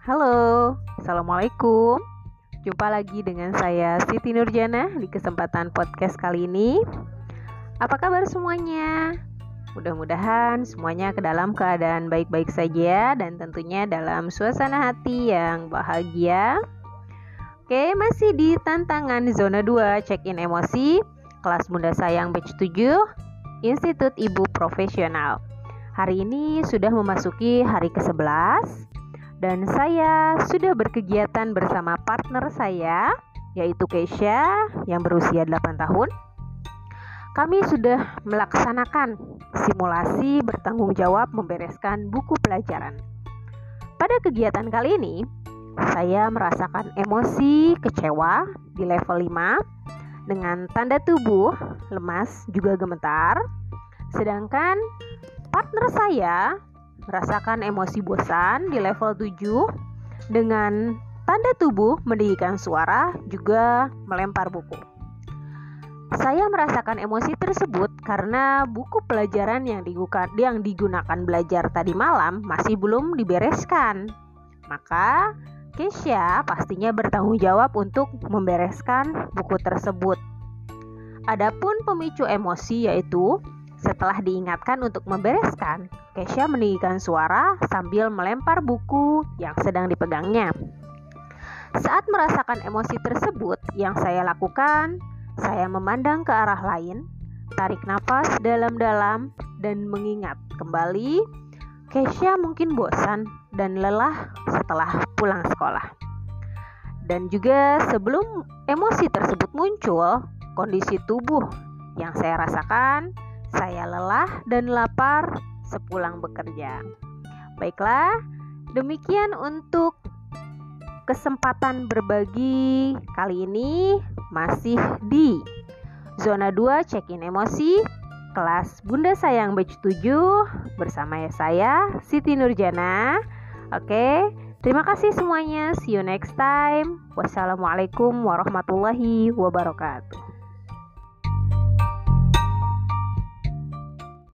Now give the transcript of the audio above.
Halo, Assalamualaikum. Jumpa lagi dengan saya Siti Nurjana di kesempatan podcast kali ini. Apa kabar semuanya? Mudah-mudahan semuanya ke dalam keadaan baik-baik saja dan tentunya dalam suasana hati yang bahagia. Oke, masih di tantangan zona 2 check-in emosi kelas Bunda Sayang batch 7 Institut Ibu Profesional. Hari ini sudah memasuki hari ke-11 dan saya sudah berkegiatan bersama partner saya yaitu Keisha yang berusia 8 tahun. Kami sudah melaksanakan simulasi bertanggung jawab membereskan buku pelajaran. Pada kegiatan kali ini, saya merasakan emosi kecewa di level 5 dengan tanda tubuh lemas juga gemetar. Sedangkan partner saya merasakan emosi bosan di level 7 dengan tanda tubuh meninggikan suara juga melempar buku. Saya merasakan emosi tersebut karena buku pelajaran yang digunakan, yang digunakan belajar tadi malam masih belum dibereskan. Maka Keisha pastinya bertanggung jawab untuk membereskan buku tersebut. Adapun pemicu emosi yaitu setelah diingatkan untuk membereskan, Kesha meninggikan suara sambil melempar buku yang sedang dipegangnya. Saat merasakan emosi tersebut, yang saya lakukan, saya memandang ke arah lain, tarik nafas dalam-dalam, dan mengingat kembali. Kesha mungkin bosan dan lelah setelah pulang sekolah. Dan juga sebelum emosi tersebut muncul, kondisi tubuh yang saya rasakan saya lelah dan lapar sepulang bekerja. Baiklah, demikian untuk kesempatan berbagi kali ini masih di zona 2 check-in emosi kelas Bunda Sayang batch 7 bersama saya Siti Nurjana. Oke, terima kasih semuanya. See you next time. Wassalamualaikum warahmatullahi wabarakatuh.